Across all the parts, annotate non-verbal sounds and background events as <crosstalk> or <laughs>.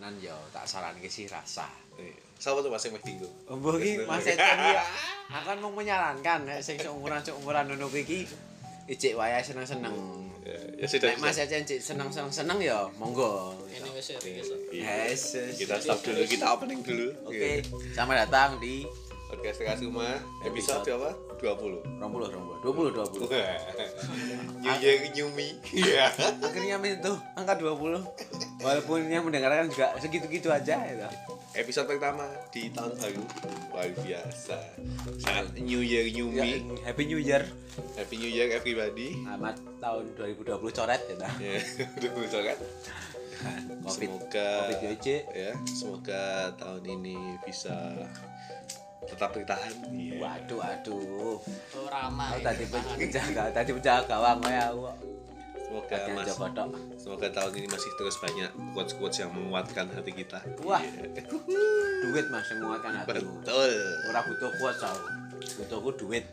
panganan yo tak saranke sih rasa. Iya. Siapa tuh Mas yang meh bingung? Mbok iki <laughs> Mas ya akan mau menyarankan sing seumuran seumuran ngono iki ijik wayahe seneng-seneng. Ya, ya sudah. Mas Econ ijik seneng-seneng seneng ya monggo. Ini wis. Iya. Yes. Kita stop dulu, kita opening dulu. Oke, selamat datang di Podcast Tekas Rumah episode apa? 20. 20 20 20 20. New Year New Me. Iya. Akhirnya menyentuh angka 20. Walaupun yang mendengarkan juga segitu-gitu aja ya. Episode pertama di tahun baru. Luar biasa. Sangat New Year New Ya, Me. Happy New Year. Happy New Year everybody. Selamat tahun 2020 coret ya. Ya, udah betul kan? Covid. Semoga Covid DJ. ya, semoga tahun ini bisa tetap bertahan. Iya. Waduh, aduh. Oh, ramai. Aku tadi penjaga, tadi penjaga gawang ya aku. Semoga Mas, semoga tahun ini masih terus banyak quotes-quotes yang menguatkan hati kita. Wah. Iya. Duit Mas yang menguatkan hati. Betul. Ora butuh kuat tau. Butuhku duit.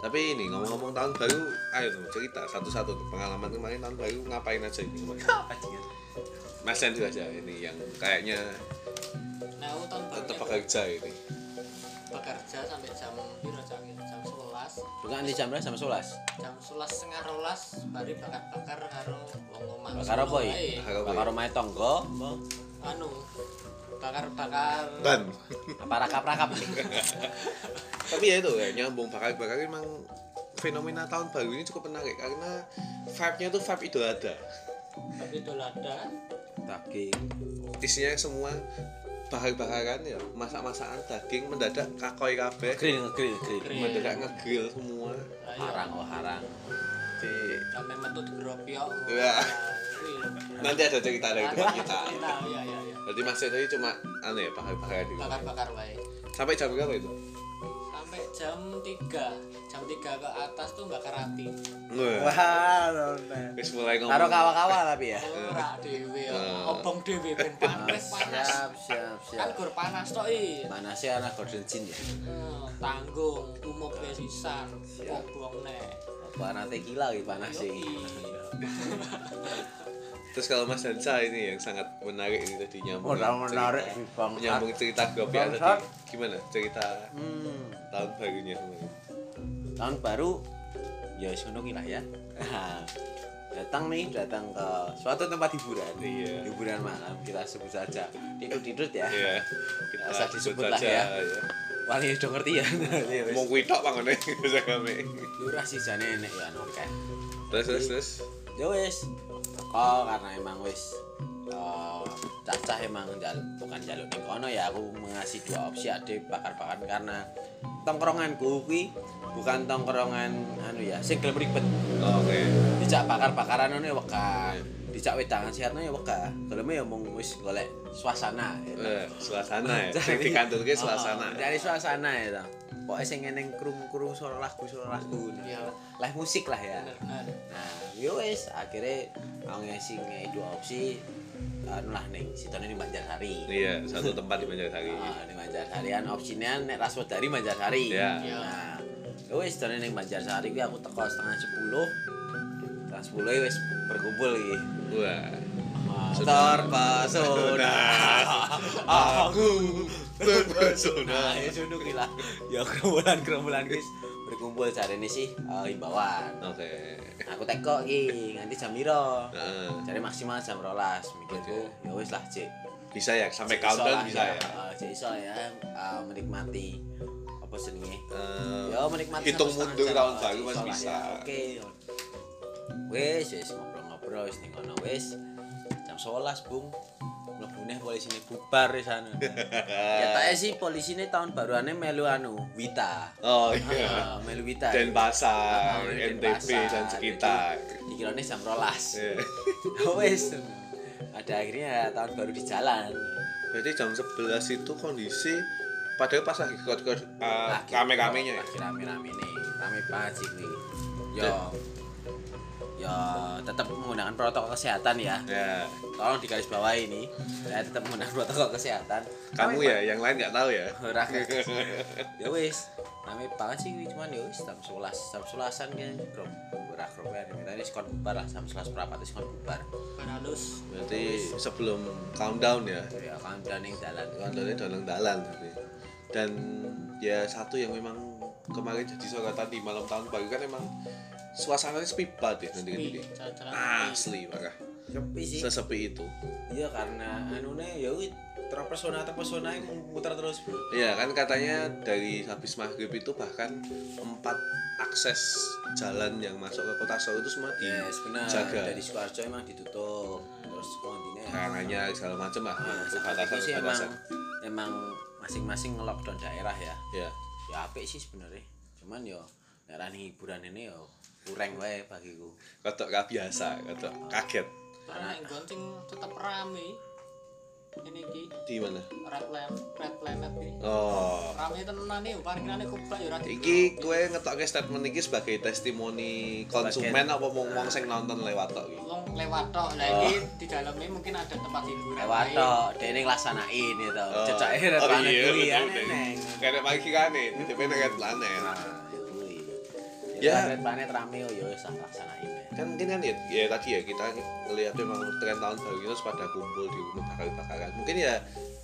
Tapi ini ngomong-ngomong tahun baru, ayo tuh cerita satu-satu tuh pengalaman kemarin tahun baru ngapain aja ini kemarin. Mas Andrew aja ini yang kayaknya Nah, aku tahun baru tetap bekerja ini. Bekerja sampai jam piro jam jam 11 Bukan di jam berapa sama 11? jam 11 setengah rolas bari bakar-bakar karo wong omah Bakar apa Bakar omahe tangga, apa? anu bakar-bakar Ban. Apa rakap-rakap? Tapi ya itu ya nyambung bakar-bakar emang fenomena tahun baru ini cukup menarik karena vibe-nya tuh vibe idul adha. tapi dolada Daging. Isinya semua bakar-bakaran ya, masak-masakan daging mendadak kakoi kabeh, Grill, grill, grill. Grill. mendadak ngegrill semua. Harang, oh harang. Di, sampai metu digropiok Wah. Grill. nanti ada cerita dari teman kita. Kita, iya iya iya Jadi Mas tadi cuma anu ya bakar-bakaran bakar-bakar wae Sampai jam berapa itu? sampai jam 3 3 ke atas tuh bakar hati Wah, wis mulai ngomong. Karo kawa-kawa tapi ya. ora dhewe ya. Eh. obong dhewe ben panas panas Siap, siap, kan siap. gur panas tok i Panasnya anak Golden Jin ya. Eh, tanggung umum pisan Siap. obong nek Apa anak tequila gitu panas sih. <laughs> Terus kalau Mas Hansa ini yang sangat menarik ini tadi nyambung. Udah menarik cerita- sih, Bang. Nyambung cerita Bang, tadi. Gimana cerita Hmm. tahun barunya kemarin? Tahun baru ya ki lah ya. <laughs> datang nih, datang ke suatu tempat hiburan. Iya. Hiburan malam kita sebut saja. Tidut-tidut ya. Iya. Kita Asal sebut disebut lah ya. ya. Wali udah ngerti ya. Ya wis. <laughs> Mau kuwi tok pangone <laughs> bisa kami. Lurah sih jane enek ya kan. Terus terus terus. ya wis teko karena emang wis cacah emang jal, bukan jalur ning kono ya aku mengasih dua opsi ade bakar-bakar karena tongkronganku kuwi bukan tongkrongan anu ya sing gelem ribet. Oh, Oke. dijak bakar-bakaran ngono ya wegah dijak wedangan sehatno ya wegah geleme ya mung wis golek suasana ya toh. Eh, suasana ya. <laughs> Sing di kantor ki suasana. Oh, dari suasana ya toh. pokoknya sing ngeneng krung-krung suara lagu suara lagu Iya. live musik lah ya bener bener Nah, yo wis akhirnya aku ngasih ngai dua opsi anu lah ning sitone ning Banjarsari. Iya, satu tempat di Banjarsari. Ah, ning Banjarsari an opsinya nek Raswedari Banjarsari. Iya. Nah, yo wis sitone ning Banjarsari kuwi aku teko setengah 10. Setengah 10 ya wis berkumpul iki. Wah. Terpesona. Aku terpesona. Ya sudah gila. Ya gerombolan-gerombolan guys berkumpul cari ini sih eh, himbauan. Oke. Aku teko iki nganti jam piro? Heeh. Cari maksimal jam rolas mikirku ya wis lah cek Bisa ya sampai countdown bisa ya. Eh, cek iso ya eh, menikmati apa senenge Eh, ya menikmati hitung mundur tahun baru masih lah bisa. ya. oke wis wis ngobrol-ngobrol wis ning kono wis. Jam 11 bung. Mlebune polisi ini bubar di sana ya tak sih polisi ini tahun baruannya melu anu Wita. Oh iya. Ah, melu Wita. Denpasar, Ah, Denpasar. dan sekitar. dikiranya jam rolas. Iya. <laughs> wes ada akhirnya tahun baru di jalan Berarti jam 11 itu kondisi padahal pas lagi kod-kod uh, Lagi- rame-ramenya ya. lagi rame-rame nih rame banget sih nih yo yo tetap menggunakan protokol kesehatan ya. Ya, tolong digaris bawah ini. Saya tetap menggunakan protokol kesehatan. Kamu ya, yang lain nggak tahu ya. ora. <laughs> Ya wis rame banget sih cuman ya wis jam 11 jam 11an kan grup ora grup ya kita ini skon bubar lah jam 11 berapa itu skon bubar. Kan halus Berarti sebelum countdown ya. ya kancane ning dalan kandangnya dalang dalan tapi dan ya satu yang memang kemarin jadi sorotan di malam tahun baru kan emang suasananya sepi banget ya nanti Sepi, ini asli parah. Sepi sih. Sesepi itu. Iya karena anune ya wih terpesona terpesona yang muter terus. Bro Iya kan katanya dari habis maghrib itu bahkan empat akses jalan yang masuk ke kota Solo itu semua yes benar. dijaga. Dari Sukoharjo emang ditutup terus kontine karangannya segala macam lah. Nah, batasan itu sih emang batasan emang masing-masing ngelockdown daerah ya. Ya ya apik sih sebenarnya. Cuman yo daerah hiburan ini yo kurang wae bagiku. Kotok gak biasa kotok kaget. Karena yang gonting tetap rame. Ini ki di mana? Red planet red planet ki oh. Rame tenan nih parkirannya kubak ya iki kue ngetokke statement iki sebagai testimoni konsumen apa mau wong sing nonton lewat tok iki? Wong lewat tok. Lah Oh. iki di dalamnya mungkin ada tempat hiburan lewat tok dene nglaksanain itu Oh. cecake red Oh, planet iya, kuwi ya betul, betul. neng kayak pagi kan nih nih red planet Ya. ya red planet rame yo wis tak laksanain. Ya kan mungkin kan ya, ya tadi ya kita ngelihat memang tren tahun baru itu pada kumpul di rumah bakar-bakaran. Mungkin ya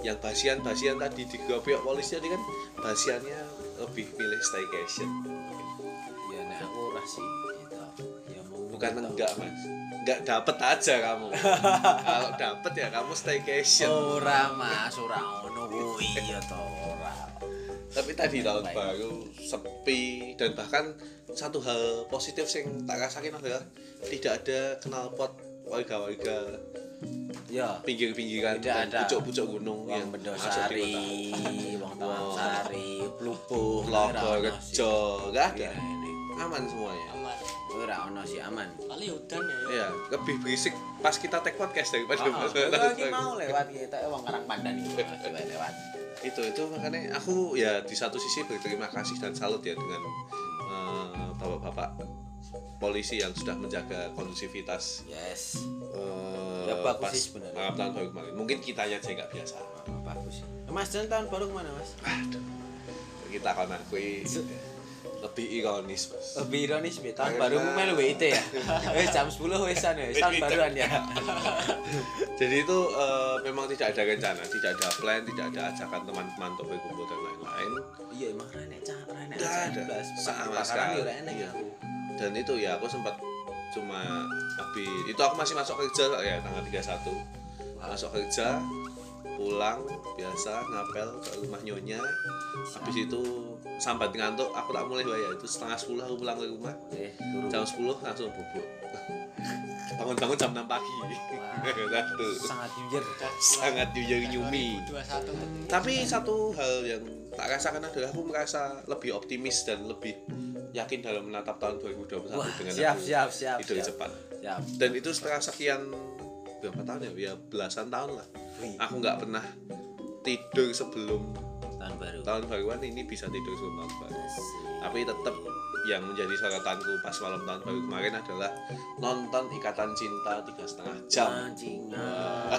yang basian-basian tadi di pihak polisi tadi kan basiannya lebih pilih staycation ya nek aku ora sih gitu. Ya mau bukan gitu. enggak mas. Enggak dapet aja kamu. <laughs> Kalau dapet ya kamu staycation ora mas ora ngono kuwi ya to ora tapi tadi tahun Baik. baru sepi dan bahkan satu hal positif yang tak rasain adalah tidak ada knalpot warga-warga ya pinggir-pinggiran Tidak ada. pucuk-pucuk gunung yang Bendosari, wong Tawangsari, Plupuh, Logo, Rejo, nggak ada. Iya, aman semuanya aman Ora ono sih aman. kali udan ya ya lebih berisik pas kita take podcast daripada Oh, pas oh, tahun lagi mau lewat kita wong Karang Pandan iki coba lewat. itu itu makanya aku ya di satu sisi berterima kasih dan salut ya dengan eh, bapak-bapak polisi yang sudah menjaga kondusivitas Yes. eh, Ya, bagus pas sih sebenarnya. malam tahun baru kemarin mungkin kitanya aja nggak biasa bagus. Mas Jan tahun baru ke mana mas? Aduh. kita kan aku lebih ironis mas Lebih ironis bi tahun baru melu WIT ya. <laughs> Wes jam 10 wesan ya, tahun baruan ya. <laughs> Jadi itu eh, memang tidak ada rencana, tidak ada plan, tidak ada ajakan teman-teman untuk berkumpul dan lain-lain. Iya emang rene cah rene. Ada. Sama sekali. Iya. Dan itu ya aku sempat cuma habis itu aku masih masuk kerja ya tanggal 31 masuk kerja pulang biasa ngapel ke rumah nyonya habis itu sambat ngantuk aku tak mulai bayar itu setengah sepuluh aku pulang ke rumah. Eh, jam 10 langsung bubuk. Bangun-bangun jam 6 pagi. <laughs> Satu. sangat jujur. sangat jujur nyumi 21 tapi satu hal yang tak rasakan adalah aku merasa lebih optimis dan lebih yakin dalam menatap tahun 2021 Wah, dengan siap, aku siap, siap, hidup siap. cepat Siap. dan itu setelah sekian berapa tahun ya? Ya belasan tahun lah. Aku nggak pernah tidur sebelum tahun baru. tahun baruan ini bisa tidur sebelum tahun baru. Tapi tetap yang menjadi sorotanku pas malam tahun baru kemarin adalah nonton ikatan cinta tiga setengah jam. Pancingan.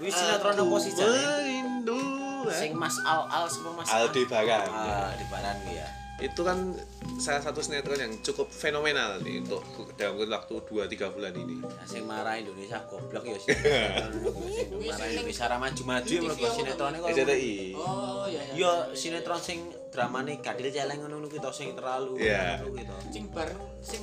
Wis sinetron opo sih merindu Sing Mas Al Al sama Mas Aldebaran. Ah, di Baran ya. Itu kan salah satu sinetron yang cukup fenomenal nih untuk dalam waktu 2-3 bulan ini Nah, sing marah Indonesia goblok ya sih. <laughs> Marah Indonesia ra maju-maju ya mlebu sinetron kok. SCTI oh iya iya Yo sinetron sing dramane gadil celeng ngono kuwi to sing terlalu Iya. ngono kuwi to. sing bar sing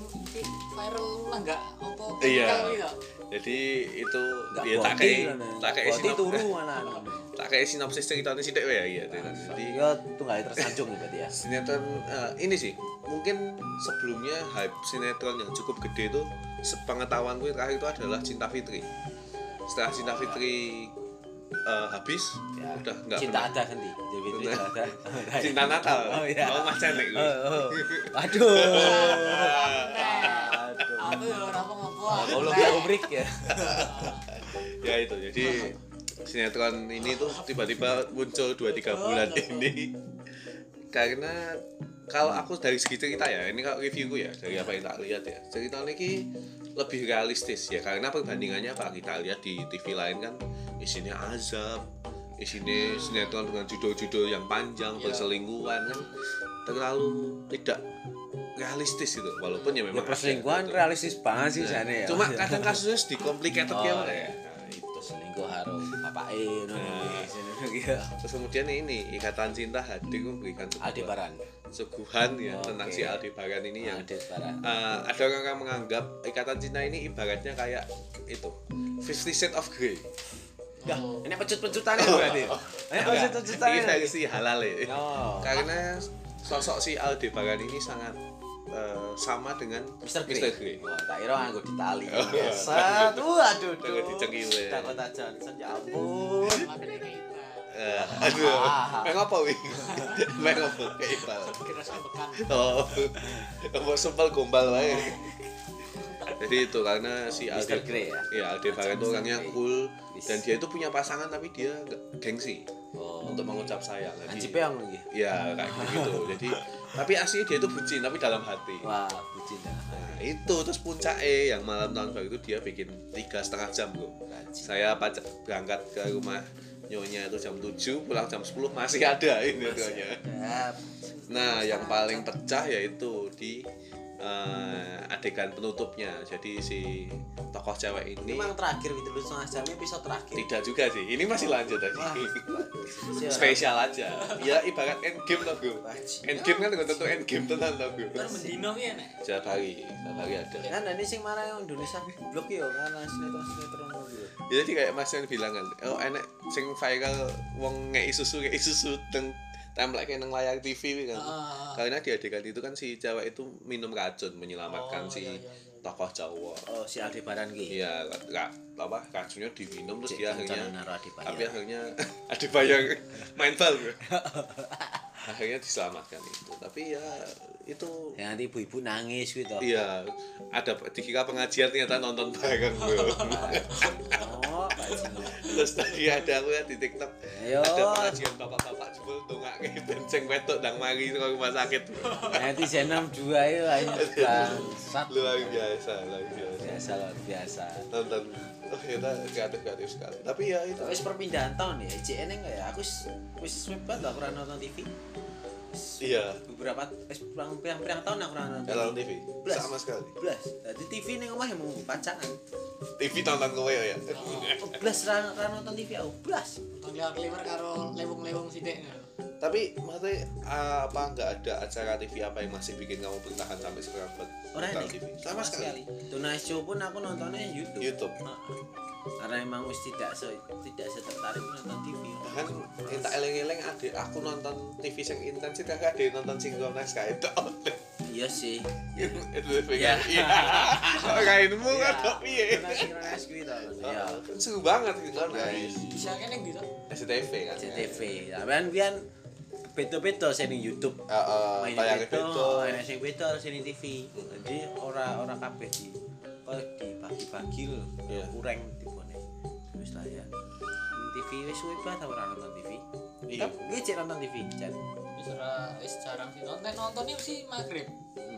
viral lah enggak apa Iya. viral gitu. jadi itu Enggak ya tak kayak tak kayak Boti sinop turu malah. <laughs> tak kayak sinopsis ceritanya sih ya iya jadi Yo tunggal tersanjung berarti ya. sinetron eh, ini sih mungkin sebelumnya hype sinetron yang cukup gede itu sepengetahuan gue terakhir itu adalah Cinta Fitri setelah Cinta Fitri eh, habis Ya. udah nggak Cinta pernah ada kan di. Jadi cinta ada. <laughs> Cinta Natal Oh iya. oh Mas Canek gue. Oh, oh. Aduh. Aduh. aku ya ora apa-apa Kalau nggak ubrik ya. <laughs> ya itu jadi sinetron ini tuh tiba-tiba muncul 2-3 bulan ini karena kalau aku dari segi cerita ya ini kalau reviewku ya dari apa yang tak lihat ya cerita ini lebih realistis ya karena perbandingannya apa kita lihat di TV lain kan isinya azab isinya sinetron dengan judul-judul yang panjang Iya. perselingkuhan kan terlalu tidak realistis gitu walaupun ya Ya memang ada perselingkuhan gitu. realistis banget sih Nah, sana ya. cuma kadang kasusnya sedikit complicated Oh, ya iya. Ya. Nah, itu Selingkuh karo bapake ngono Nah. <laughs> iki. Terus kemudian ini ikatan cinta hadir memberikan sebuah Aldebaran. suguhan ya Oke. tentang si Aldebaran ini yang Aldebaran. eh, ada orang yang menganggap ikatan cinta ini ibaratnya kayak itu Fifty Shades of Grey. Dah, ini pecut-pecutannya berarti. Ini Enggak, pecut-pecutannya. ini versi halal ya. Oh. Karena sosok si Aldebaran ini sangat eh, sama dengan Mr. Grey. Mr. Grey. Wah, tak kira nganggo ditali. Oh. Biasa. Tuh aduh. Nganggo dicengkiwe. Dakota Johnson ya ampun. <laughs> Eh, aduh, Ah. pengen apa wih? Pengen <laughs> apa kayak Iqbal? Kira sambekan. Oh, <laughs> apa sumpel gombal wae. Jadi itu karena si. Alde, Grey ya? Iya, Aldebaran itu orangnya cool dan dia itu punya pasangan tapi dia gengsi Oh. untuk mengucap sayang. Anji peong lagi. ya kayak gitu. <laughs> Jadi tapi aslinya dia itu bucin tapi dalam hati. Wah, bucin dah. Nah, itu terus puncaknya yang malam tahun baru itu dia bikin tiga setengah jam bro. Rajin. Saya pacak berangkat ke rumah nyonya itu jam 7 pulang jam 10 masih ada ini. Dap. Nah, yang paling pecah yaitu di eh, adegan penutupnya. Jadi si tokoh cewek Ini memang terakhir gitu lu setengah jam episode terakhir. tidak juga sih. Ini masih lanjut tadi. <laughs> Spesial aja. Ya ibarat end game tau gue. Wajib. End game kan tentu end game tenan tau gue. Kan mendino ya nek. Setiap hari, setiap hari ada. Kan ini sing marah yang Indonesia blok yo karena sinetron-sinetron gitu. Ya, Jadi kayak Mas yang bilang kan, oh enek sing viral wong ngei susu ngei susu teng template nang layar TV kan. Ah. Karena di adegan itu kan si cewek itu minum racun menyelamatkan Oh, si iya, iya, iya. tokoh cowok. Oh, si Aldebaran ki. Iya, ra- apa racunnya diminum terus Cek dia akhirnya tapi akhirnya <laughs> ada bayang main bal. <laughs> akhirnya diselamatkan itu tapi ya itu Yang nanti ibu-ibu nangis gitu. iya ada dikira pengajian ternyata nonton bareng bro Oh, <laughs> terus tadi ada aku ya di tiktok Ayo. ada pengajian bapak-bapak jebol dongak kayak benceng wetok dang mari ke rumah sakit Nanti jenam dua itu bangsat. luar biasa luar biasa Biasa luar biasa. nonton oh kita kreatif kreatif sekali tapi ya itu Wis perpindahan tahun ya, ICN enggak ya? Aku wis wis banget aku ora nonton TV. Iya Beberapa wis pirang-pirang tahun aku nonton dalam TV Belas. sama sekali Belas. Jadi TV ning omah yang mau pacangan. TV tonton kowe ya Oh, belas ra ra nonton TV aku. Belas. Nonton liwat liwat karo lewung-lewung sithik. tapi maksudnya apa nggak ada acara TV apa yang masih bikin kamu bertahan sampai sekarang buat nonton. TV sama sekali Tonight Show pun aku nontonnya YouTube. YouTube Heeh. Karena emang wis tidak se tidak setertarik menonton TV. bahkan yang tak eleng-eleng adik aku nonton TV yang intens itu kan ada yang nonton sinkronis kayak itu Iya sih. <laughs> itu Ya. iya kainmu kan kok piye Tonight Synchronize kuwi to. Iya. kan seru banget sinkronis Bisa kene gitu. SCTV kan CTV. Sampean pian beda-beda sing ning YouTube. Heeh, Main tayangnya beda, beda ana sing beda sing ning TV. Jadi ora ora kabeh di kok dibagi-bagi lho. Iya. Kurang ya. Ning TV wis suwe banget ora nonton TV. Iya. Tapi cek nonton TV, Chan. Wis ora wis jarang sih nonton. Nontonnya sih maghrib.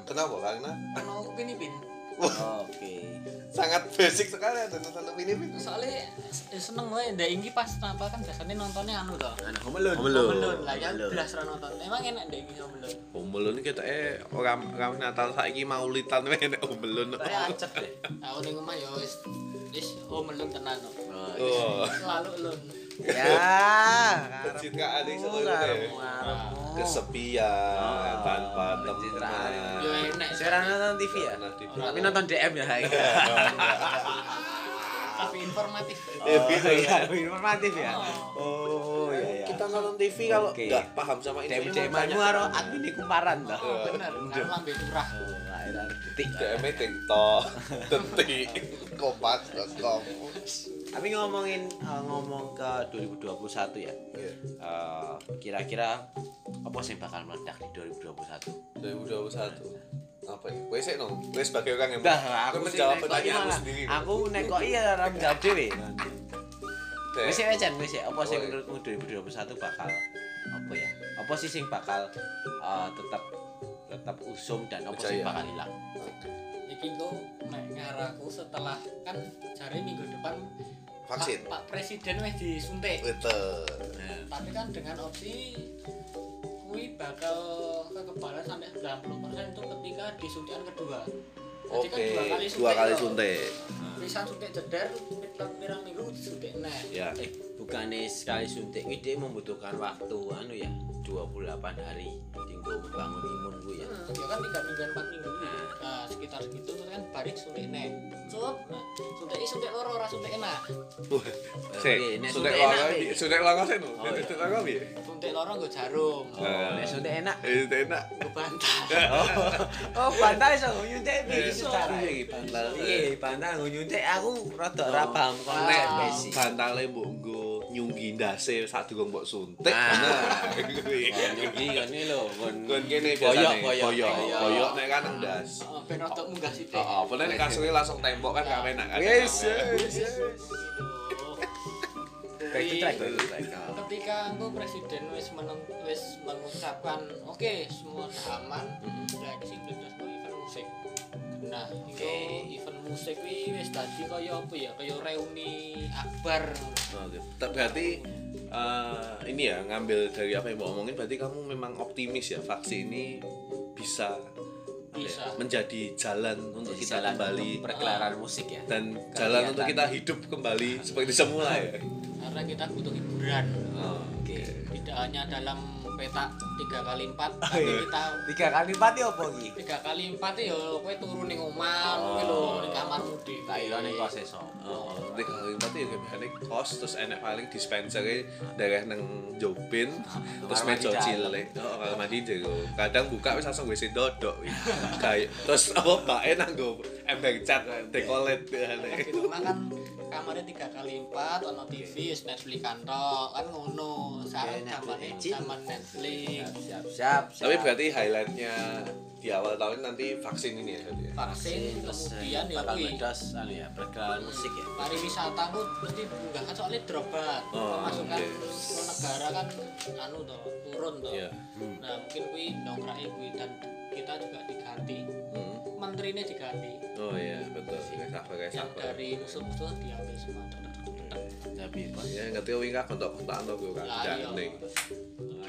kenapa karena Ono Upin Ipin. Oke. sangat basic sekali ada nonton ini Soalnya eh, seneng wae ndak inggi pas kenapa kan biasanya nontonnya anu toh. Anak Home Alone. Home Alone. Home Alone lah ya Home Alone. belas ra nonton. Emang enak ndek iki Home Alone. Kita eh orang orang Natal saiki maulitan wae nek omelon. Saya acet deh. Aku ning omah ya wis wis Home Alone tenan kok. Oh, Oh. <laughs> Selalu alone. Ya, <laughs> Pencitraan sebenarnya. karepmu, karepmu. Kesepian Oh, tanpa pencitraan. teman. Yo enak. Saya nonton TV ya? Tapi nonton DM ya. <laughs> Tapi informatif. Oh iya, informatif ya. Oh. Oh iya iya. Kita nonton TV kalau Oke. nggak paham sama info DM anu karo admin di kumparan toh. Oh, bener. Karo lambe curah. Oh, akhirnya detik. DM TikTok, detik, <laughs> kompas.com. Tapi ngomongin eh, ngomong ke 2021 ya. Iya. Eh, kira-kira apa sih bakal meledak di 2021? 2021 apa ya? Sih no, gue sebagai orang yang Dah, gue aku sih menjawab nekoki pertanyaan malah. sendiri. Aku nekoki ya ora menjawab dhewe. Deh. Wis ya Chan, wis ya. Apa sih iya. menurutmu 2021 bakal apa ya? Apa sih sing bakal eh, tetap tetap usum dan apa sih bakal hilang? Iki tuh nek ngaraku setelah kan jari minggu depan Vaksin. Pak, Pak Presiden wis disuntik. Betul. Nah, Tapi kan dengan opsi kui bakal kekebalan sampai 90% itu ketika disuntikan kedua. Jadi kan Oke, dua kali suntik. dua kali suntik. Pisan suntik jeder, pirang minggu suntik nek ya eh bukannya sekali suntik ini dia membutuhkan waktu anu ya 28 hari tinggal bangun imun gue ya. Hmm, ya kan tiga minggu empat minggu. Nah sekitar segitu terus kan balik suntik nek cup nah suntik suntik loro ora suntik enak. Nek sudah suntik loro, Pi. sudah loro sih, no. Oh, iya. Sudah loro piye? suntik loro nggo jarum. Eh, nek suntik enak. Eh, itu enak. nggo bantal. <laughs> Oh oh bantal iso nyuntik Iso. cara iki bantal? iya bantal nyuntik? Aku rada ora paham konsep Nek basic. Bantale mbok nggo nyunggi ndase sak durung mbok suntik. nah Nyunggi ngene lho, kon kene koyok-koyok. Koyok nek kan ndas. Oh, ben otak oh, munggah sithik. Heeh, ben nek kasure langsung tembok kan gak enak kan. Wis, wis. Ketika aku presiden wis meneng wis mengucapkan oke semua aman, mm-hmm. seleksi bebas bagi musik. Nah Oke. event musik kuwi wis dadi kaya apa ya kaya reuni akbar Oke. Tak berarti eh, ini ya ngambil dari apa yang mau omongin berarti kamu memang optimis ya vaksin ini bisa ya, Bisa. menjadi jalan untuk Jadi kita jalan kembali untuk pergelaran musik ya dan jalan untuk kita hidup kembali seperti semula ya. karena kita butuh hiburan Oh, oke tidak hanya dalam peta tiga kali empat. Oh, iya. kita tiga kali pati apa iki? Tiga kali empat ya kowe turu ning omah Oh. kowe lho ning kamarmu dhewe tak ning kose sapa Oh, nanti kalau berarti ya biasanya kos terus enak paling dispenser daerah neng Jobin terus Kamar mandi meja cilik. Oh kalau mandi jero kadang buka wis langsung WC dodok kayak terus apa enak go ember cat dekolet kan di rumah kan kamarnya tiga kali empat ono TV Netflix kantor kan ngono sekarang chill. zaman Netflix. Siap siap. Tapi berarti highlightnya di awal tahun nanti vaksin ini ya berarti ya? vaksin terus kemudian ya bakal ngedos anu ya pergelaran musik ya. Pariwisata ku mesti munggah kan soalnya drobat. Oh, pemasukan ke negara kan anu toh turun toh. Iya. nah mungkin kuwi dongkrak kuwi dan kita juga diganti. Hmm. menterinya diganti. Oh iya betul. Kayak sabar kayak yang sabar dari musuh-musuh diambil semua tapi ya ngerti wing kan bentuk kontak lo gue kan Lah, iya. nih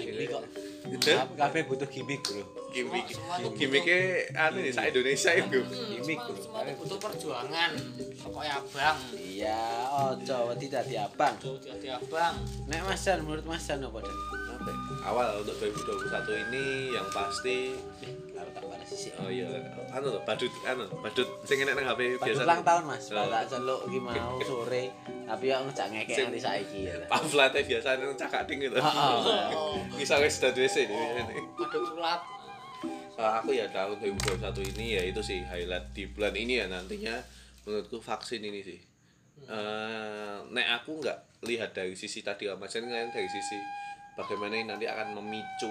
gimmick kok. Itu? kabeh butuh gimmick bro tuh gimmicknya anu nih sa Indonesia itu. Hmm, Gimik, semua, bro. semua tuh butuh perjuangan. Pokoknya abang. Iya ojo tidak di abang. Tuh jadi abang. Nek Mas Jan menurut Mas Jan apa dan Apa awal untuk 2021 ini yang pasti kalau tak balas. Sih oh iya. Anu loh badut anu badut sing enek nang HP biasa. ulang tahun mas, Oh. tak celuk iki mau sore Tapi ya ngecak ngekek nanti saiki ya. pamfletnya biasa nang cakak ding gitu oh <laughs> bisa wis sudah WC nih aduk sulat Kalau aku ya tahun 2021 ini ya itu sih highlight di bulan ini ya nantinya menurutku vaksin ini sih. Eh, nek aku nggak lihat dari sisi tadi mas. Ngeliat dari sisi bagaimana ini nanti akan memicu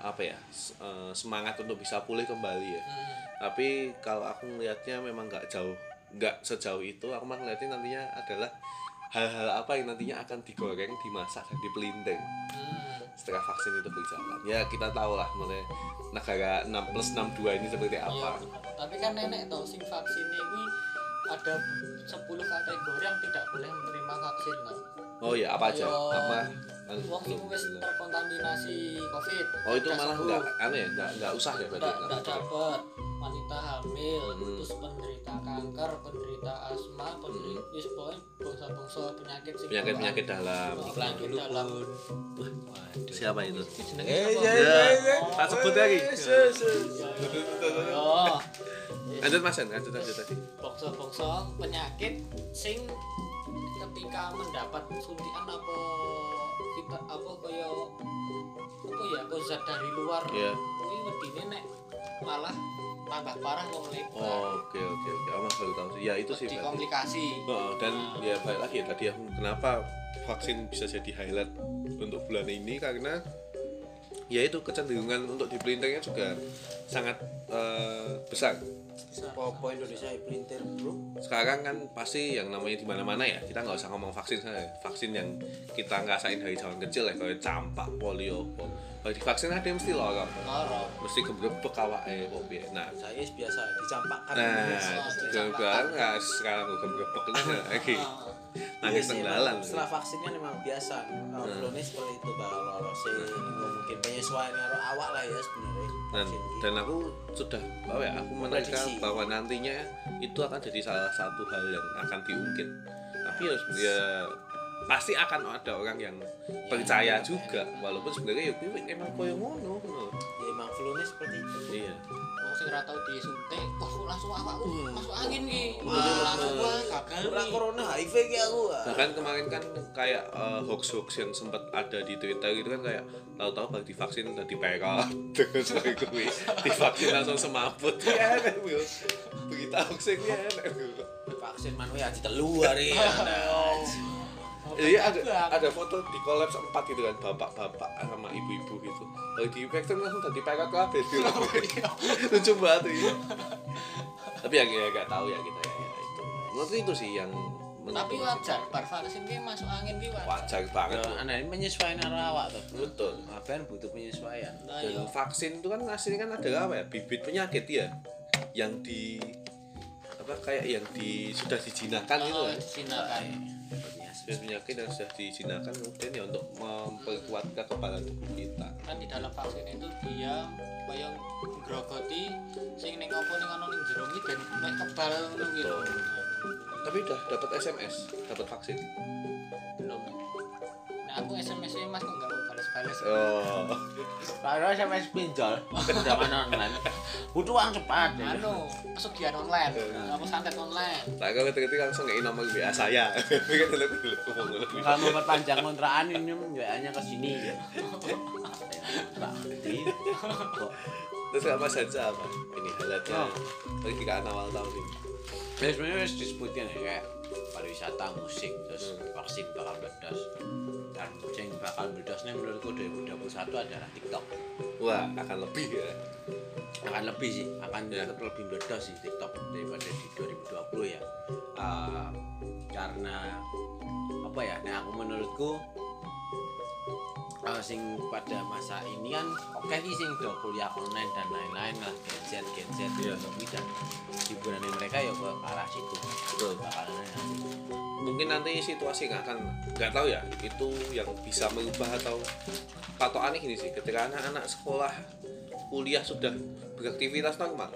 apa ya eh, semangat untuk bisa pulih kembali ya Hmm. tapi kalau aku melihatnya memang nggak jauh nggak sejauh itu aku mah ngeliatnya nantinya adalah hal-hal apa yang nantinya akan digoreng dimasak dan dipelinting Hmm. setelah vaksin itu berjalan ya kita tahu lah mulai negara 6 plus 62 ini seperti Iya, apa bener. tapi kan nenek tau sing vaksin ini ada 10 kategori yang tidak boleh menerima vaksin loh. Oh ya apa aja? Ayo. apa? Wong sing wis terkontaminasi Covid. oh itu malah sembuh. nggak aneh ya? Nggak nggak usah ya berarti? Nggak nggak dapat wanita hamil, Hmm. terus penderita kanker, penderita asma, penderita hmm. pokoknya bangsa-bangsa penyakit sing penyakit penyakit dalam. Iklan dulu dalam. pun Waduh. Siapa itu? Eh, siapa? iya, ya tak sebut lagi. Lanjut mas lanjut lanjut tadi bangsa-bangsa penyakit sing ketika mendapat suntikan apa kita apa kaya apa ya kok zat dari luar. Iya. ini wedine nek malah tambah parah wong lebar. Oh oke oke oke. Oh mas baru tahu sih. Ya itu sih di komplikasi. Oh, dan ya balik lagi ya tadi aku kenapa vaksin bisa jadi highlight untuk bulan ini? Karena ya itu kecenderungan untuk dipelintirnya juga sangat eh, besar Bisa. Popo Indonesia pelintir bro? Sekarang kan pasti yang namanya di mana-mana ya. Kita nggak usah ngomong vaksin saja vaksin yang kita ngerasain dari zaman kecil ya kayak campak polio apa. kalau divaksin ada yang mesti lorong Loro. mesti gebrebek awake kok piye. nah. Saya biasa dicampakkan. Nah juga nggak sekarang gue gebrebek lagi Iya nangis sih, tenggalan emang Setelah vaksinnya memang biasa. Oh, Flu ini seperti itu bakal lolos sih Mungkin penyesuaian karo awak lah ya sebenarnya dan dan aku sudah bahwa ya aku Prediksi. bahwa nantinya itu akan jadi salah satu hal yang akan diungkit tapi ya, ya pasti akan ada orang yang percaya juga walaupun sebenarnya ya kuwi emang koyo ngono ngono. ya emang flu-nya seperti itu Iya. Wong sing ora tau disuntik, kok langsung awakku Hmm. masuk angin ki. Bener, Langsung. Ora corona HIV ki aku ah. Bahkan kemarin kan kayak eh, hoax-hoax yang sempat ada di Twitter gitu kan kayak tahu-tahu baru divaksin udah diperak <laughs> terus kayak gue divaksin langsung semaput ya enak berita hoax ya enak vaksin manual aja telu hari ya Iya ada ada foto di kolaps empat gitu kan bapak-bapak sama ibu-ibu gitu. Kalau di vaksin langsung tadi perak kabeh gitu. Lucu banget ya. Tapi ya ya gak tahu ya kita ya, ya itu. Menurut itu sih yang Tapi wajar, bar vaksin ki masuk angin ki wajar. wajar banget. Nah, ini penyesuaian arah awak tuh. Betul. Apa yang butuh penyesuaian? Nah, Dan iya. vaksin itu kan aslinya kan ada apa ya? Bibit penyakit ya yang di apa kayak yang di sudah dijinakan gitu Oh, kan. Cina Bibit penyakit yang sudah dijinakan kemudian ya untuk memperkuat kekebalan tubuh kita. Kan di dalam vaksin itu dia koyo grogoti sing ning opo ning ono ning jero ki ben mek kebal ngono. Tapi udah dapat SMS, dapat vaksin. Belum. Nah, aku SMS -nya Mas kok enggak balas-balas. Oh. Kalau SMS pinjol, zaman online, butuh uang cepat. ya. Anu, pesugihan online, apa santet online. Nah, kalau ketika langsung ngei nomor WA saya. Kalau mau perpanjang kontrakan ini WA-nya ke sini. Terus sama saja apa? Ini halatnya Oh. perkiraan awal tahun ini. ya sebenarnya disebutkan ya kayak pariwisata musik terus vaksin bakal meledos. Dan yang bakal meledosnya menurutku 2021 adalah TikTok. Wah, akan lebih ya. akan lebih sih akan Ya. tetap lebih meledos sih TikTok daripada di 2020 ya. Ah, karena apa ya? Nah aku menurutku sing pada masa ini kan oke sih sing udah kuliah online dan lain-lain lah Gen Z Gen Z Iya. Indomie dan hiburan mereka ya ke arah situ Betul. bakalan nanti Mungkin nanti situasi nggak akan nggak tahu ya itu yang bisa merubah atau patokannya gini sih ketika anak-anak sekolah kuliah sudah beraktivitas normal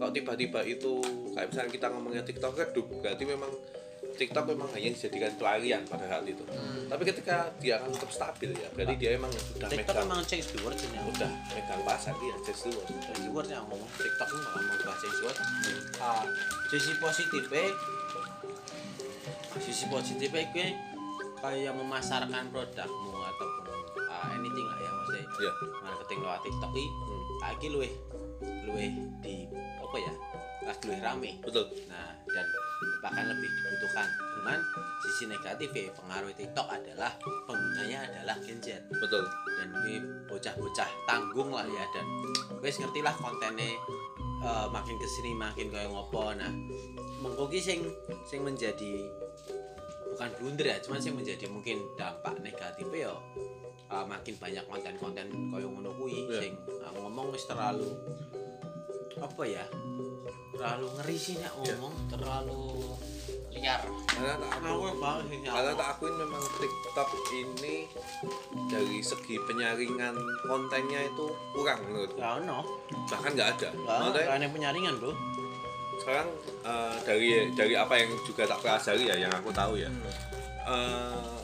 kalau tiba-tiba itu kayak misalnya kita ngomongnya TikTok redup berarti memang TikTok memang hanya dijadikan pelarian pada saat itu. Tapi ketika dia akan tetap stabil ya berarti dia emang sudah TikTok megang emang change the world ya. udah megang pasar dia just do it. Change the world yang ngomong TikTok ini bakal mengubah change the world Ah, sisi positifnya sisi positifnya gue kayak memasarkan produkmu ataupun ah, anything lah ya maksudnya. Iya. marketing lewat TikTok ini Hmm. lagi luwe luwe di apa ya lagi rame. Betul. Nah dan bahkan lebih dibutuhkan. Cuman sisi negatif ya pengaruh TikTok adalah penggunanya adalah Gen Z. Betul. Dan ini bocah-bocah tanggung lah ya dan wes ngerti lah kontennya eh, makin ke sini makin kayak ngopo. Nah mengko ki sing sing menjadi bukan blunder ya cuman sing menjadi mungkin dampak negatifnya ya eh, makin banyak konten-konten kayak ngono kuwi Iya. sing aku ngomong wis terlalu apa ya terlalu ngeri sih nek ngomong Terlalu liar. karena tak aku karena tak akuin memang TikTok ini dari segi penyaringan kontennya itu kurang menurutku. Ya no bahkan nggak ada. Nggak ada penyaringan bro. Sekarang eh, dari dari apa yang juga tak pelajari ya yang aku tahu ya. Eh,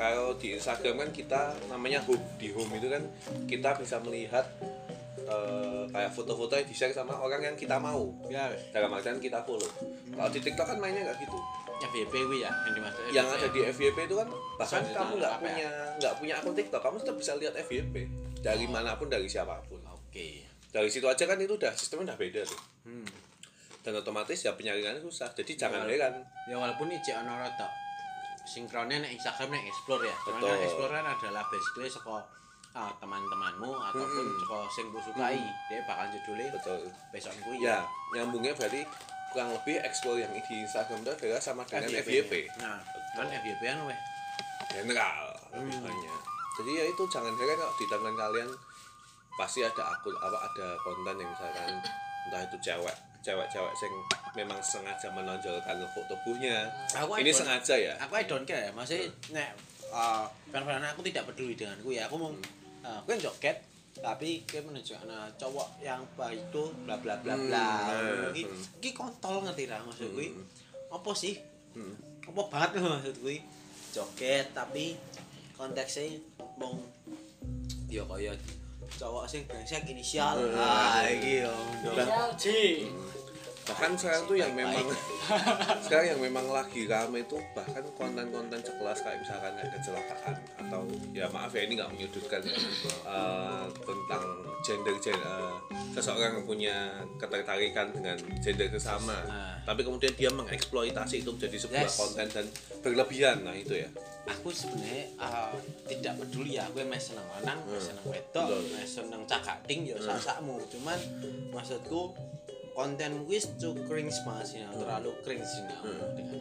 kalau di Instagram kan kita namanya home di home itu kan kita bisa melihat eh, kayak foto-foto yang di share sama orang yang kita mau. Ya dalam artian kita follow. Kalau di TikTok kan mainnya nggak gitu. FYP wi ya yang dimaksud yang FYP. ada di FYP itu kan bahkan kamu nggak ya? punya nggak punya akun TikTok kamu tetap bisa lihat FYP dari mana pun dari siapa pun. Oke. Dari situ aja kan itu udah sistemnya udah beda tuh. Hmm. dan otomatis ya penyaringannya susah. Jadi jangan Iya. heran. ya walaupun ini cek ono rada sinkronnya nek Instagram nek explore ya. Cuman nek explore kan adalah basically saka ah, teman-temanmu ataupun Mm-mm. saka sing mbok sukai dia bakal judulnya betul. Besok kuwi ya nyambungnya berarti kurang lebih explore yang di Instagram itu adalah sama dengan FYP nah kan FYP kan weh. General lebih Hmm. banyak. Jadi ya itu jangan heran kalau di tangan kalian pasti ada akun apa ada konten yang misalkan entah itu cewek cewek-cewek yang memang sengaja menonjolkan foto tubuhnya. Aku ini sengaja ya? Aku I don't care. Ya maksudnya nek uh, fan-fan aku tidak peduli dengan ku ya. Aku mau uh, aku yang joget tapi dia menunjukkan uh, cowok yang baik itu bla bla bla Hmm, bla. nah, Iki hmm. iki kontol ngerti lah maksud kuwi? Hmm. apa sih? Hmm. apa banget lho maksud kuwi? Joget tapi konteksnya mong ya kaya cowok sing brengsek inisial. Ah iki yo Inisial J. bahkan sekarang tuh yang memang <laughs> sekarang yang memang lagi rame itu bahkan konten-konten sekelas kayak misalkan kayak kecelakaan atau ya maaf ya ini nggak menyudutkan ya, <coughs> eh, tentang gender gender seseorang yang punya ketertarikan dengan gender sesama Nah. tapi kemudian dia mengeksploitasi itu menjadi sebuah Yes. konten dan berlebihan. Nah itu ya. Aku sebenarnya uh, tidak peduli. Ya aku emang seneng lanang Hmm. seneng wedok seneng cakading ya sak-sakmu. Cuman maksudku konten wis too cringe banget sih nah. terlalu cringe sih nah. Hmm. dengan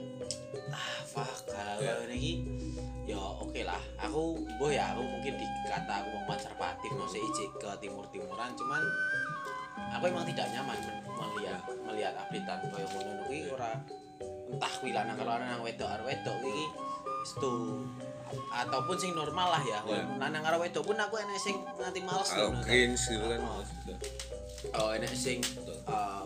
ah fuck kalau Ya. ini ya oke lah aku boh ya aku mungkin dikata aku mau konservatif mau ijik ke timur timuran cuman aku emang tidak nyaman melihat melihat updatean kaya ngono kuwi ora entah kuwi lanang karo lanang wedok karo wedok iki wis tuh ataupun sing normal lah ya Ya. lanang karo wedok pun aku enek sing nganti males kalau ngono. cringe gitu kan Oh. maksudnya. oh enek sing eh,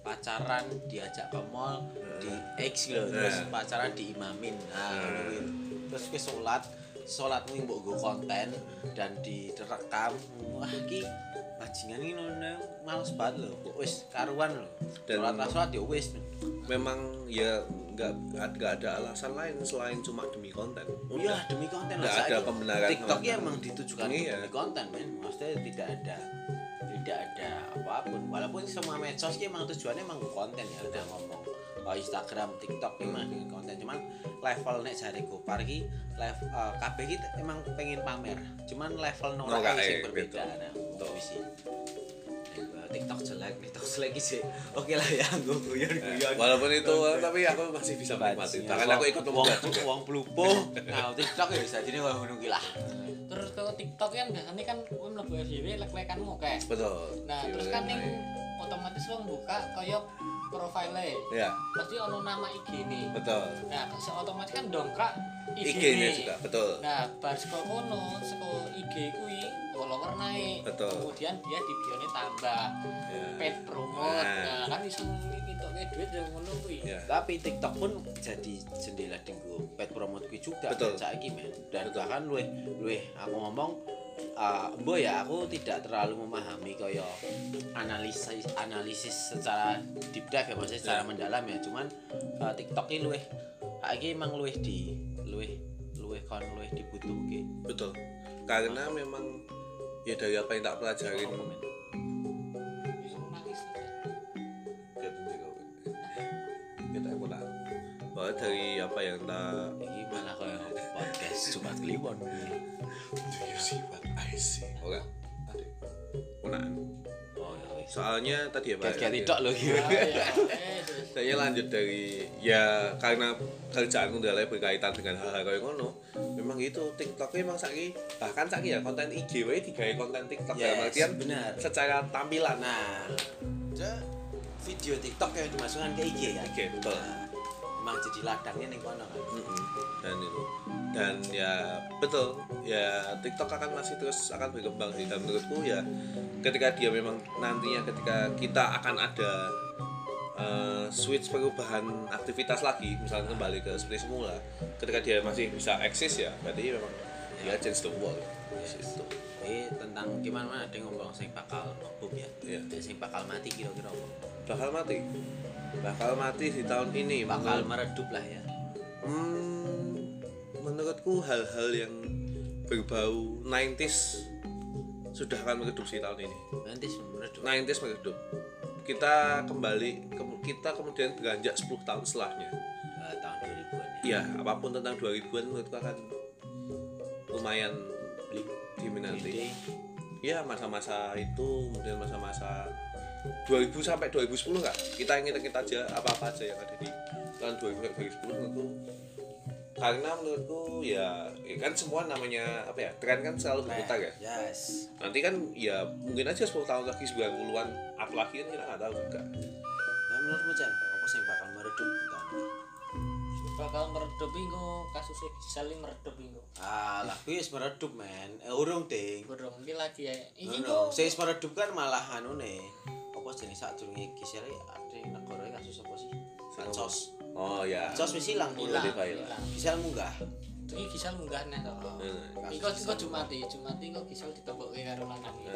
pacaran diajak ke mall di X gitu terus Nah. pacaran diimamin nah Nah. terus ke sholat sholatmu mbok go konten dan direkam wah iki bajingan ini nono males banget Kok wis karuan lho. Dan- sholat sholat ya wis memang ya nggak nggak ada alasan lain selain cuma demi konten. Iya demi konten. Nggak lah ada pembenaran TikTok ya emang ditujukan Iya. demi konten men. Maksudnya tidak ada tidak ada apa pun. Walaupun semua medsos ki emang tujuannya emang konten ya. Udah ngomong oh, Instagram TikTok emang dengan konten. Cuman level nek jare Gopar ki level uh, kabeh ki emang pengen pamer. Cuman level norae sing gitu. berbeda nah untuk isi TikTok jelek, TikTok jelek sih. Oke lah ya, gue guyon-guyon. walaupun itu tapi aku masih bisa menikmati bahkan aku ikut juga wong blupo. Nah, TikTok ya bisa jadi ngono ki lah. Terus kalau TikTok kan biasanya kan kowe mlebu FYP lek-lekanmu kayak. betul Nah, terus kan ning otomatis wong buka kaya profile ya pasti ono nama IG nih. betul Nah, otomatis kan dongkrak IG, IG-nya nih. juga betul Nah, bar saka kono, saka IG kuwi follower naik. Betul. Kemudian dia di bio-ne tambah ya. paid promote. Nah. Nah, kan iso ngitoke duit yang ngono kuwi. ya Tapi TikTok pun jadi jendela dinggo pet promote kuwi juga Betul. saiki men. Dan Betul. bahkan luwih luwih aku ngomong uh, mbok ya aku tidak terlalu memahami kaya analisis analisis secara deep dive ya maksudnya secara Ya. mendalam ya cuman uh, TikTok ini luwih saiki emang luwih di luwih luwih kon luwih dibutuhke. betul karena memang ya dari apa yang tak pelajarin nangis. ya kau ya tak bahwa dari apa yang tak Iki malah kaya podcast Jumat Kliwon. do you see what I see Unaan. Oh ya wis. soalnya tadi ya Pak, Kayak tidak loh. Saya lanjut dari ya karena kerjaanku adalah berkaitan dengan hal-hal kayak ngono. Memang itu TikTok memang saiki bahkan saiki ya konten IG wae digawe konten TikTok dalam Yes, artian benar. secara tampilan. Nah, video TikTok yang dimasukkan ke IG ya. Oke, betul. Nah, emang jadi ladangnya nih kono kan. Mm-mm. dan itu dan ya betul ya TikTok akan masih terus akan berkembang dan menurutku ya ketika dia memang nantinya ketika kita akan ada eh, switch perubahan aktivitas lagi misalnya kembali ke seperti semula ketika dia masih bisa eksis ya berarti memang dia change the world Yes. itu Eh tentang gimana mana ada ngomong sing bakal ngebum ya. Dan Sing bakal mati kira-kira apa? bakal mati bakal mati di tahun ini Bakal meredup lah ya. Hmm, menurutku hal-hal yang berbau 90s sudah akan meredup sih tahun ini. Nanti meredup. 90s meredup. Kita kembali ke- kita kemudian beranjak 10 tahun setelahnya. Eh, tahun 2000-an ya. Ya, apa pun tentang 2000-an menurutku akan lumayan diminati. Ya, masa-masa itu kemudian masa-masa 2000 sampai 2010 kak kita inget-inget aja apa-apa aja yang ada di tahun 2000 sampai 2010 menurutku karena menurutku ya, ya kan semua namanya apa ya tren kan selalu berputar ya Yes. nanti kan ya mungkin aja 10 tahun lagi 90-an up lagi kan kita nggak tahu juga Nah, menurutmu Chan, apa sing bakal meredup tahun ini? bakal meredup iku kasusnya Gisel ini meredup iku. Ah, lah wis meredup men. Eh urung ding. Burung iki lagi ya. Kok Sing wis meredup kan malah anune. Apa jenenge sadurunge Gisel ada negara kasus apa sih? Bansos. Oh ya Sos wis ilang Hilang. lah. Bisa munggah. Iki gisal munggah nih to. Hmm. Iko iko Jumati, Jumati kok gisal ditembok karo lanang. iki.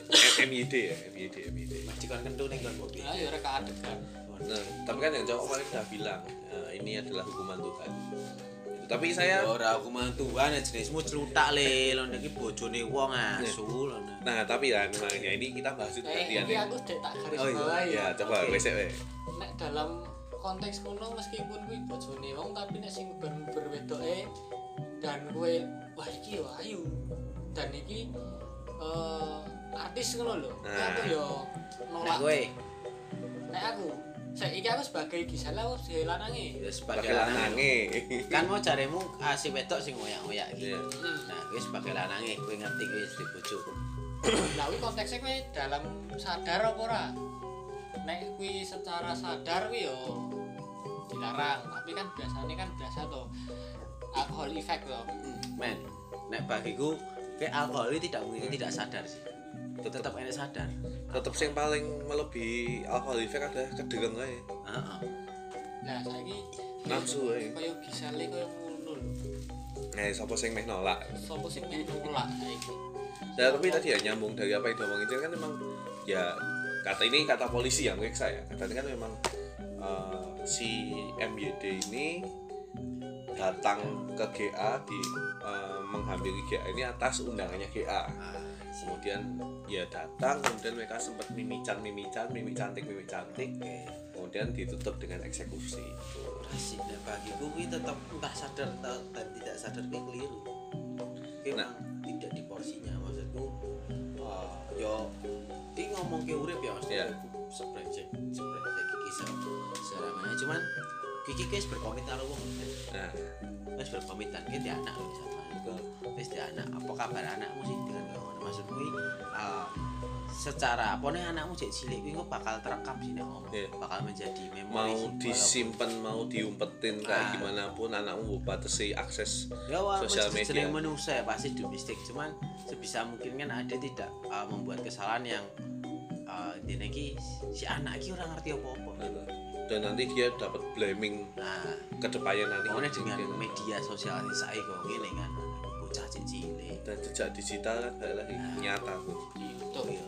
Nah, MYD ya MYD MYD Masih kon kentu ning kon kopi. Ah ya ora keadegan. Nah, tapi kan yang cowok paling udah bilang eh, ini adalah hukuman Tuhan. Tapi saya ora aku mantuan jenismu celutak le lho iki bojone wong asu lho. Nah, tapi ya memang ya ini kita bahas itu Eh, iki ya. aku dek tak garis Oh, iya. Ya, coba wes. nek dalam konteks kuno meskipun kuwi bojone wong tapi nek sing ber wedoke dan kowe wah iki yo ayu dan iki eh artis ngono lho Nah. aku yo Nek nolak kowe nek aku saiki aku sebagai gisal aku sebagai lanange ya sebagai lanange. Kan mau jaremu asih wedok sing ngoyak-ngoyak iki. Nah, kowe sebagai lanange kowe ngerti kowe istri bojo. Lah kuwi konteksnya kowe dalam sadar apa ora? Nek kuwi secara sadar kuwi yo dilarang, tapi kan biasanya kan biasa to alkohol effect to. Men, nek bagiku kayak alkohol ini tidak mungkin tidak sadar sih. Tetap enak sadar. Tetap yang paling melebihi alkohol effect adalah kedegeng ae. Heeh. Nah, saiki Nafsu ae. kaya gisale kaya ngono lho. Nah, sapa sing meh nolak. Sopo sing meh nolak? Nah, tapi tadi ya nyambung dari apa yang diomongin kan memang ya kata ini kata polisi yang meriksa ya. Katanya kan memang eh, si MYD ini datang ke GA di eh, menghampiri GA ini atas undangannya GA. Kemudian ya datang, kemudian mereka sempat mimican mimican, mimik cantik mimik cantik, kemudian ditutup dengan eksekusi. Asik nek bagiku tetap entah sadar dan tidak sadar keliru. Kuwi Nah. memang tidak di porsinya ngomong ke urip ya Mas. Iya. Sebrejek, sebrejek iki se seramanya cuman Kiki guys berkomit karo wong. Nah, Wes berkomitan di anak lho sama itu. Wis di anak. Apa kabar anakmu sih dengan ngono? Maksud kuwi eh, secara apa nih anakmu cek cilik kuwi bakal terekam sih nek ngomong. Iya. Bakal menjadi memori mau disimpan, mau diumpetin kayak Ah. gimana pun anakmu batasi akses ya sosial media. jeneng manusia pasti domestik cuman sebisa mungkin kan ada tidak uh, membuat kesalahan yang uh, ini ki si anak ki orang ngerti apa-apa. Dan nanti dia dapat blaming nah ke depannya nanti. pokoknya dengan media sosial saya kok gini kan bocah cilik dan jejak digital kan lagi Nah. nyata. Tuh Gitu ya.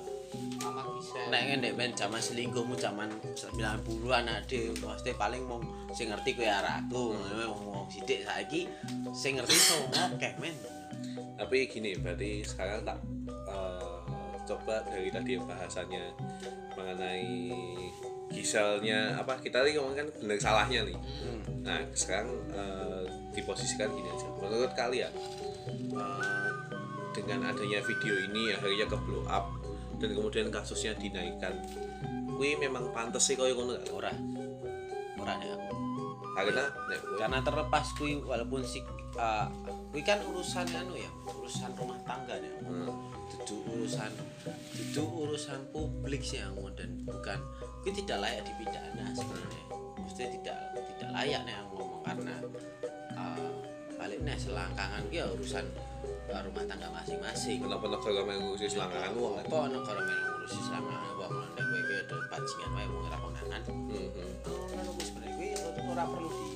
Mama gisal. nek ngene ben zaman selingkuhmu zaman 90-an ade. Pasti paling mau sing ngerti kowe arek aku wong sithik saiki sing ngerti so akeh men. Tapi gini berarti sekarang tak coba dari tadi bahasannya mengenai gisalnya apa kita tadi ngomong kan benar salahnya nih hmm. nah sekarang eh, diposisikan gini aja menurut kalian eh, dengan adanya video ini akhirnya ke blow up dan kemudian kasusnya dinaikkan Wih memang pantas sih kau ngono gak? ora ora nek aku karena kowe- karena terlepas kui walaupun si uh, kui kan urusan anu ya urusan rumah tangga ya Hmm. Itu urusan itu urusan publik sih yang dan bukan kui tidak layak dipidana sebenarnya. Maksudnya tidak tidak layak nih yang ngomong karena uh, balik nih selangkangan kui ya urusan uh, rumah tangga masing-masing. Kenapa negara mengurusi selangkangan? Uang apa negara main ngurusi selangkangan? Uang nek kowe iki ada konangan Hmm, hmm. ngono kuwi sebenarnya kuwi ora perlu di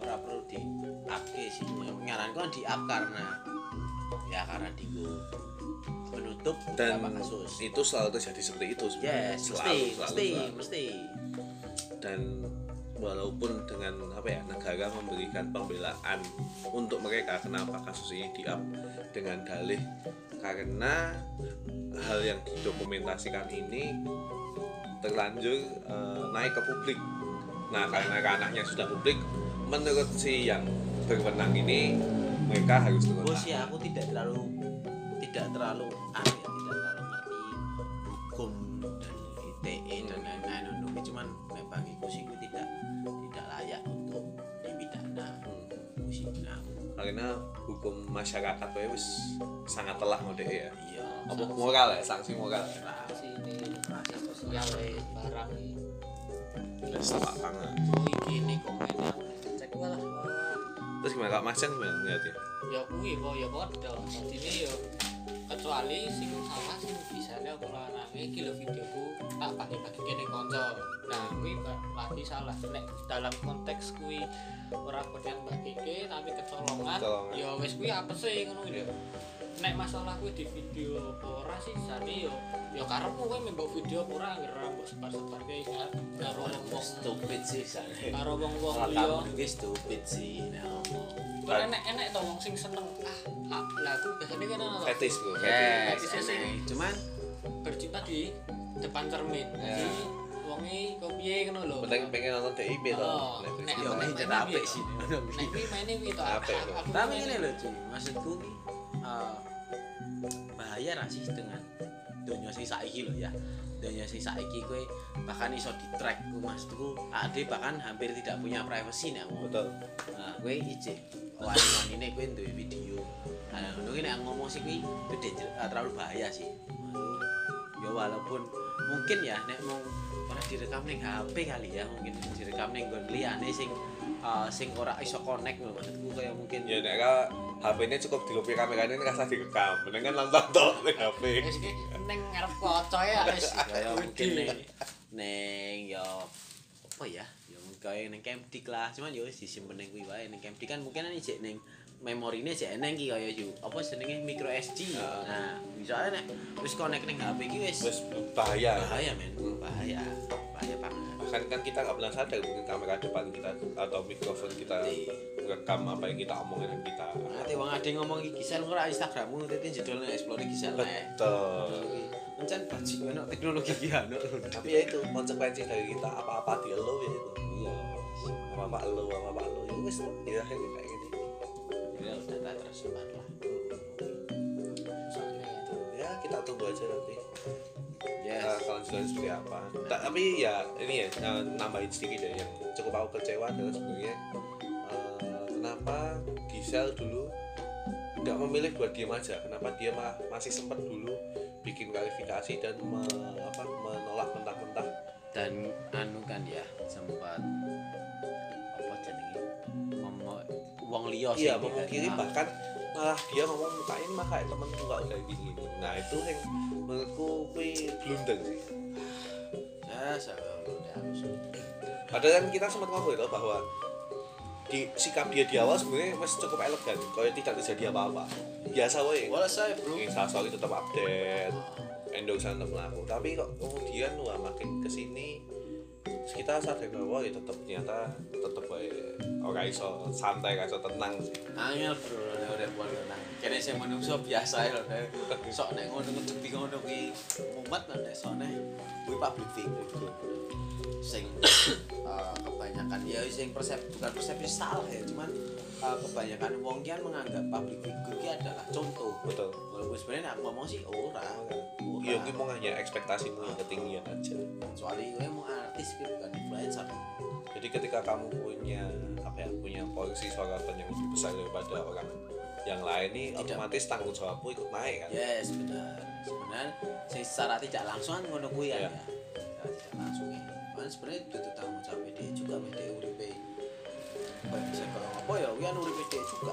ora perlu di upke sih nyaranku kan di up karena ya karena digo menutup dan kasus. itu selalu terjadi seperti itu sebenarnya. yes selalu, mesti selalu, mesti selalu. mesti. Dan walaupun dengan apa ya negara memberikan pembelaan untuk mereka kenapa kasus ini di up dengan dalih? Karena hal yang didokumentasikan ini terlanjur eh, naik ke publik. Nah karena ranahnya sudah publik menurut si yang berwenang ini mereka harus turun bos ya aku tidak terlalu terlalu ya tidak terlalu ngerti hukum dan ITE dan lain-lain. Untuk ini cuman nek bagiku sih tidak tidak layak untuk dipidana. Sih nah. Karena hukum masyarakat wae wis sangat telah ngode ya. Iya apa moral ya? sanksi moral. Ya si ini rasa sosial eh, barang ini. wis tepat banget. Wih, gini komennya cek walah. wah. terus gimana? Kak Mas Jan gimana ngeliat ya ya kuwi kok ya padha. Dadine ya kecuali sing salah sing bisane aku larange iki lho videoku tak bagi-bagi kene kanca nah kuwi ba- lagi salah. Nek dalam konteks kuwi ora berniat bagike tapi kecolongan ya wis kuwi apese ngono lho. Nek masalah kuwi di video apa ora sih jane yo ya karepmu kowe mbok video apa ora anggere mbok sebar-sebarke karo wong-wong stupid sih sana karo wong-wong liya. itu stupid sih nah enek-enek to wong sing seneng. Ah, ah lah aku biasanya kan ono to, Fetis bro, fetis. yes Fetis. Sih. enek. cuman? Bercinta di depan cermin. Jadi wonge kok piye ngono lho. penting pengen nonton DIP tuh Oh, nek- ya nek- nek- apik sih. Nek kuwi maine kuwi to. Apik, tapi ini loh cuy maksudku ki eh, bahaya ra sih dengan dunia sing saiki loh ya dunia sing saiki kowe bahkan iso di track ku maksudku ade bahkan hampir tidak punya privacy nek ngomong betul. Nah kowe ijik wani ini kowe duwe video. Nah ngono ki nek ngomong sih kuwi itu danger, eh, terlalu bahaya sih. Ya walaupun mungkin ya nek mau ora direkam ning HP kali ya mungkin direkam ning nggon liyane sing eh, sing ora iso connect lho maksudku kayak mungkin ya nek ka HP-nya cukup dilopi kameranya ini rasa direkam. Mendingan nonton tok ning HP iki ning ngarep kaca ya wis. ya mungkin gede. neng neng ya apa ya? Ya mungkin neng camdik lah cuman ya wis disimpen neng kuwi wae neng camdik kan mungkin ini cek neng memorine cek eneng ki kaya yo apa jenenge micro SD Ah. nah bisa nek wis connect ning HP ki wis wis bahaya. Bahaya men. Bahaya. Bahaya banget. Bahkan kan kita nggak pernah sadar mungkin kamera depan kita atau mikrofon kita rekam apa yang kita omongin dan kita nanti wong ade ngomong iki gisel ora Instagrammu nanti jedol nek explore gisel betul. Encen bajingan teknologi ki ono tapi ya itu konsekuensi dari kita apa-apa di elo ya itu. Iya apa-apa elo apa-apa elo ya wis ya akhirnya kayak gini. Ya udah tak tersimpan lah. Soalnya itu. ya kita tunggu aja nanti. Yes. Uh, kelanjutannya seperti apa. Ta- tapi ya ini ya uh, nambahin sedikit ya yang cukup aku kecewa adalah sebenarnya kenapa Gisel dulu nggak memilih buat diem aja? Kenapa dia ma- masih sempat dulu bikin klarifikasi dan me- apa, menolak mentah-mentah? Dan anu kan ya sempat apa jenenge? Ngomong wong liya sing iya memungkiri kan. bahkan malah dia ngomong muka ini mah kayak temen nggak udah gini. Nah itu yang menurutku kui blunder. Sih ya saya udah harus Padahal kan kita sempat ngobrol itu bahwa di sikap dia di awal sebenarnya masih cukup elegan, kalau tidak terjadi apa-apa. Biasa wae. wala saya bro Instastory tetap update, endorsean tetap melaku. Tapi kok kemudian wah makin ke sini terus kita sadar bahwa ya tetap ternyata tetap wae orang iso santai, iso tenang sih. angel bro nek urip kono nang kene sing menungso biasa ya sok nek ngono ngedepi ngono kuwi mumet nek nek kuwi public figure sing eh, kebanyakan ya sing persep bukan persepsi salah ya cuman eh, kebanyakan wong ki kan menganggap public figure ki adalah contoh Betul. walaupun sebenarnya aku ngomong sih ora Iya, gue mau hanya ekspektasimu yang ketinggian aja. soalnya gue mau artis gitu bukan influencer Jadi ketika kamu punya apa ya, punya porsi suarapan yang lebih besar daripada orang yang lain nih Tidak. otomatis tanggung jawabmu ikut naik kan. yes benar sebenarnya secara tidak langsung kan ngono kuwi Iya. ya Secara tidak langsung ya kan sebenarnya itu tanggung jawab dia juga dia uripe bisa kalau apa ya wi kan uripe dia juga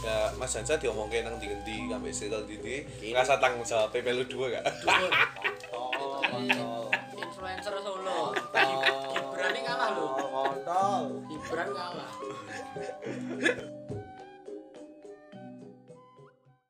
ya Mas Hansa diomongin nang di-endi sampai circle di di Ini. ngerasa tanggung jawab melu dua gak? kontol influencer Solo. Gibran ini kalah lho. kontol Gibran kalah. <laughs>